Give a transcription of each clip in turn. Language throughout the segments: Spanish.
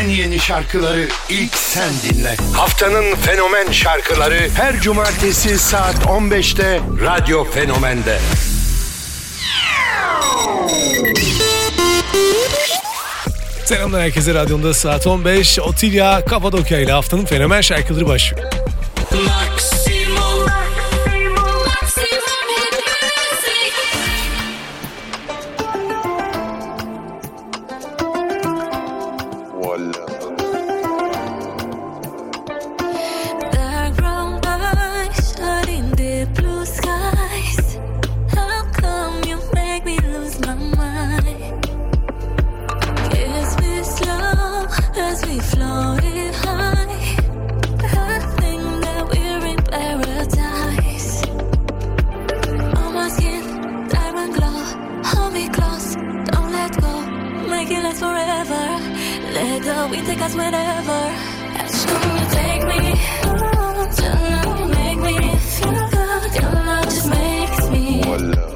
En yeni şarkıları ilk sen dinle. Haftanın fenomen şarkıları her cumartesi saat 15'te Radyo Fenomen'de. Selamlar herkese radyonda saat 15. Otilya Kapadokya ile haftanın fenomen şarkıları başlıyor. last forever. Let go, we take us whenever. Ask just to take me. Oh, you know, make me feel good. Your love just makes me.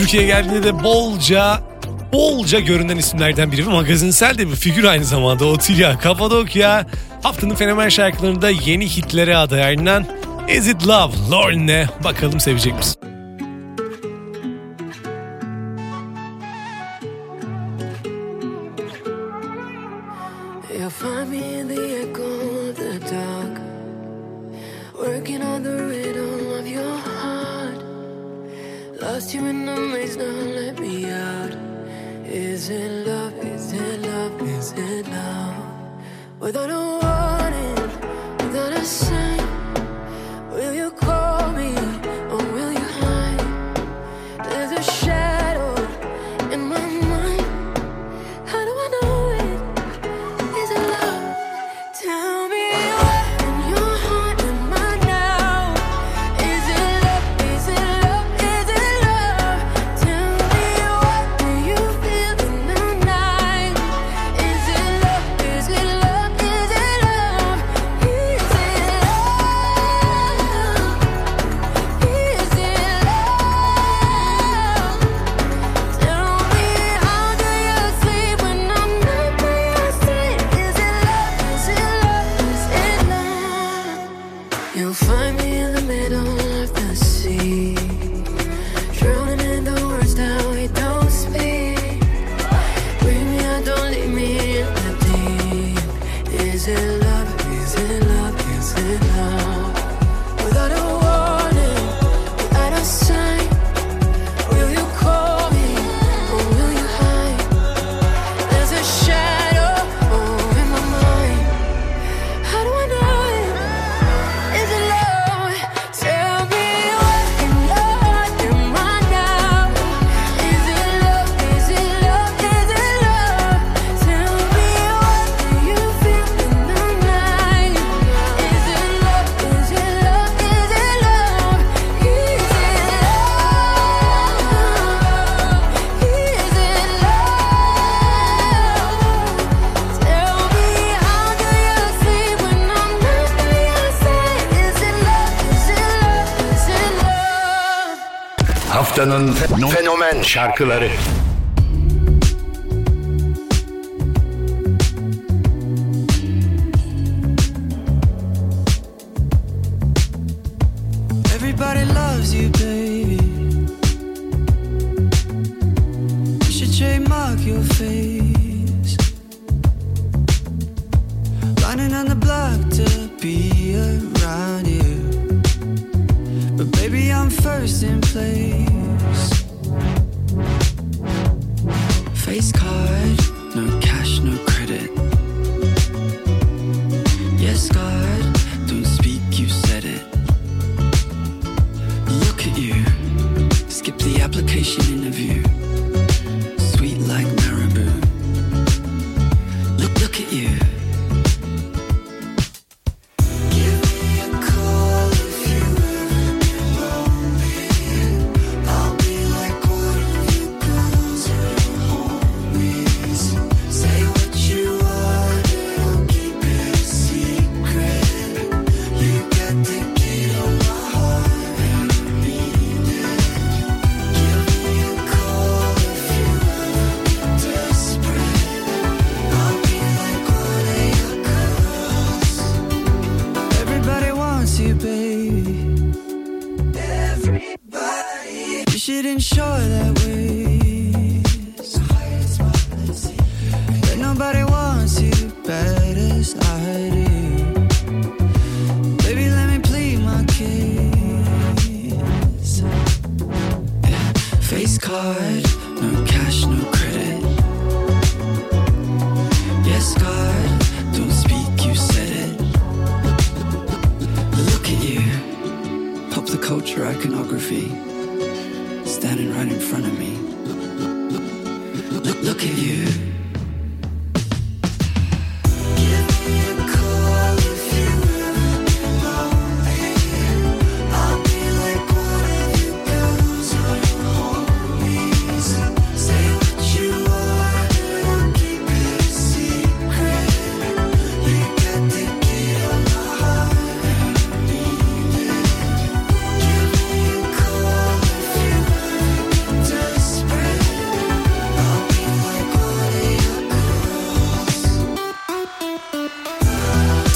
Türkiye'ye geldiğinde de bolca bolca görünen isimlerden biri ve magazinsel de bir figür aynı zamanda. Otilya Kapadokya haftanın fenomen şarkılarında yeni hitlere aday ayrılan Is It Love Lorne? Bakalım sevecek misin? You'll in the echo of the dark Working on the rhythm. lost you in the maze, now let me out. Is it love? Is it love? Is it love? Without a word. Haftanın fenomen şarkıları. Everybody loves you, should ensure that ways. But nobody wants you bad as I do. Baby, let me plead my case. Face card, no cash, no credit. Yes, God, don't speak, you said it. Look at you, pop the culture iconography, standing right in front of me. Look, look at you.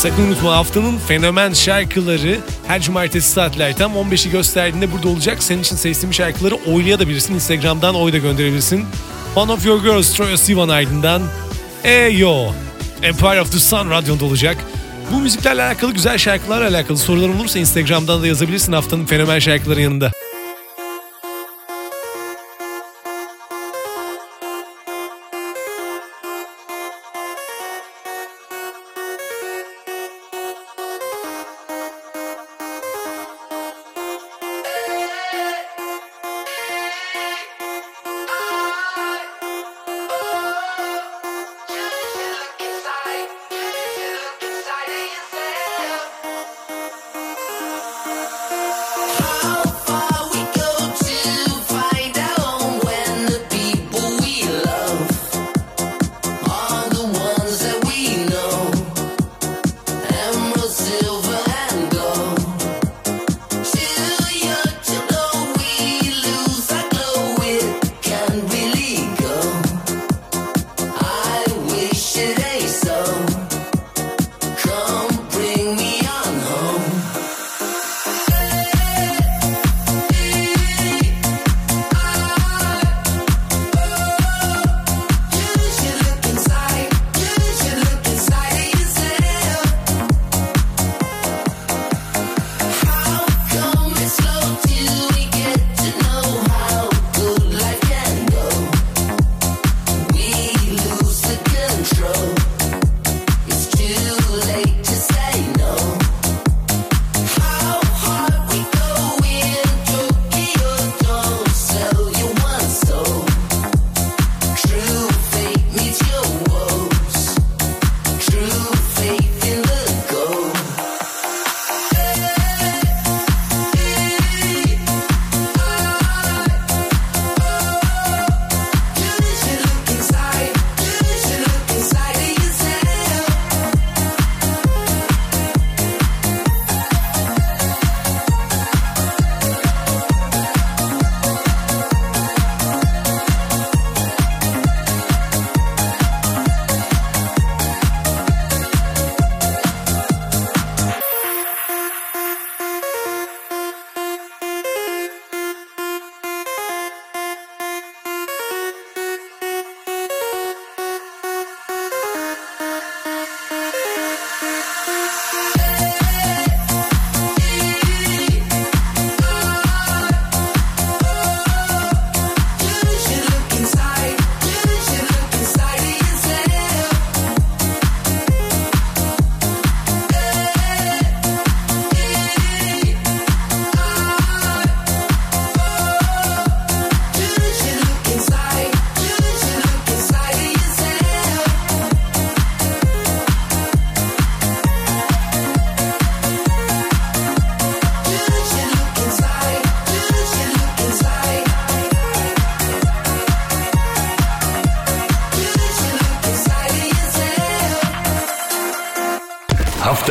Sakın unutma haftanın fenomen şarkıları her cumartesi saatler tam 15'i gösterdiğinde burada olacak. Senin için seçtiğim şarkıları oylayabilirsin. Instagram'dan oy da gönderebilirsin. One of Your Girls Troye Sivan ardından Eyo Empire of the Sun radyonda olacak. Bu müziklerle alakalı güzel şarkılarla alakalı soruların olursa Instagram'dan da yazabilirsin haftanın fenomen şarkıları yanında.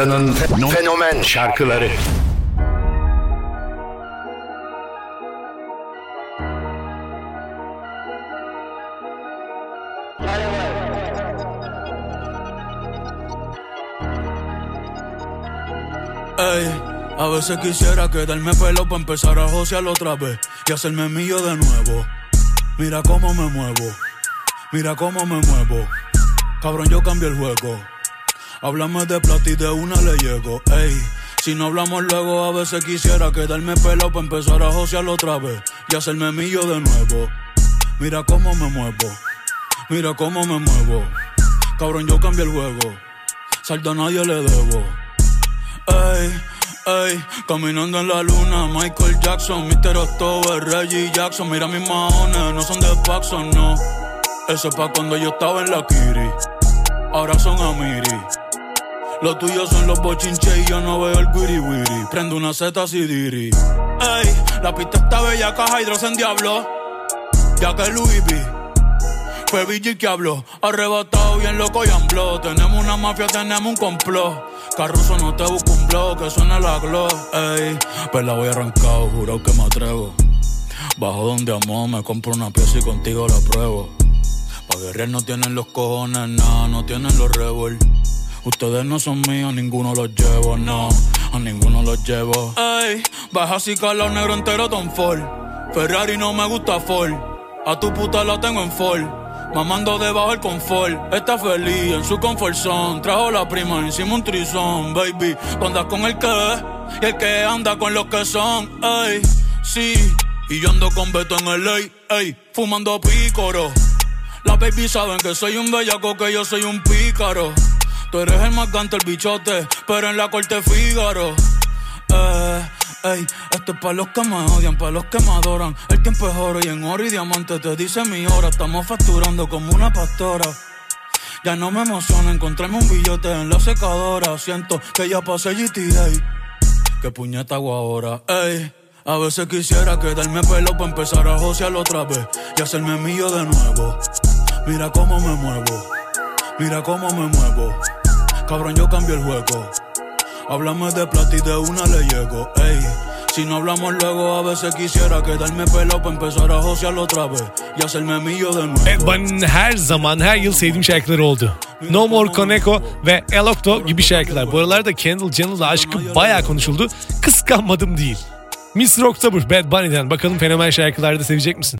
Haftanın fenomen şarkıları. Ey, a veces quisiera quedarme pelo para empezar a josear otra vez y hacerme mío de nuevo. Mira cómo me muevo, mira cómo me muevo. Cabrón, yo cambio el juego. Háblame de plata y de una le llego. Ey, si no hablamos luego, a veces quisiera quedarme pelo para empezar a josear otra vez y hacerme mío de nuevo. Mira cómo me muevo, mira cómo me muevo. Cabrón, yo cambio el juego. Saldo a nadie le debo. Ey, ey, caminando en la luna, Michael Jackson, Mr. October, Reggie Jackson, mira mis maones, no son de Paxson, no. Eso es pa' cuando yo estaba en la Kiri, ahora son Amiri. Los tuyos son los bochinches y yo no veo el wiri wiri. Prendo una Z Sidiri. Ey, la pista está bella, caja hidros en diablo. Ya que Louis V. Fue Vigil que habló, arrebatado bien loco y ambló. Tenemos una mafia, tenemos un complot. Carruso no te busco un blog, que suena la glow. Ey, pues la voy arrancado, juro que me atrevo. Bajo donde amo, me compro una pieza y contigo la pruebo. Pa' guerrear no tienen los cojones, nada, no tienen los revol. Ustedes no son míos, ninguno los llevo, no, a ninguno los llevo. Ey, baja así calor negro entero Tom Ford. Ferrari no me gusta Ford. A tu puta la tengo en Ford. Mamando debajo el confort. Está feliz en su confort zone. Trajo la prima encima un trizón, baby. Tú andas con el que y el que anda con los que son. Ey, sí. Y yo ando con Beto en el ey, ey, fumando pícoro. Las baby saben que soy un bellaco, que yo soy un pícaro. Tú eres el más gante, el bichote, pero en la corte Fígaro. Eh, ey, esto es para los que me odian, para los que me adoran. El tiempo es oro y en oro y diamante te dice mi hora. Estamos facturando como una pastora. Ya no me emociona encontrarme un billete en la secadora. Siento que ya pasé GTA. Que puñeta hago ahora, ey. A veces quisiera quedarme pelo para empezar a josear otra vez y hacerme mío de nuevo. Mira cómo me muevo, mira cómo me muevo. Cabrón, yo cambio el juego. Háblame de plata y de una le llego, ey. Si no hablamos luego, a veces quisiera quedarme pelo para empezar a josear otra vez y hacerme mío de nuevo. Bad Bunny'nin her zaman her yıl sevdiğim şarkıları oldu. No More Koneko ve Elokto gibi şarkılar. Bu aralarda Kendall Jenner'la aşkı bayağı konuşuldu. Kıskanmadım değil. Mr. October Bad Bunny'den bakalım fenomen şarkılarda sevecek misin?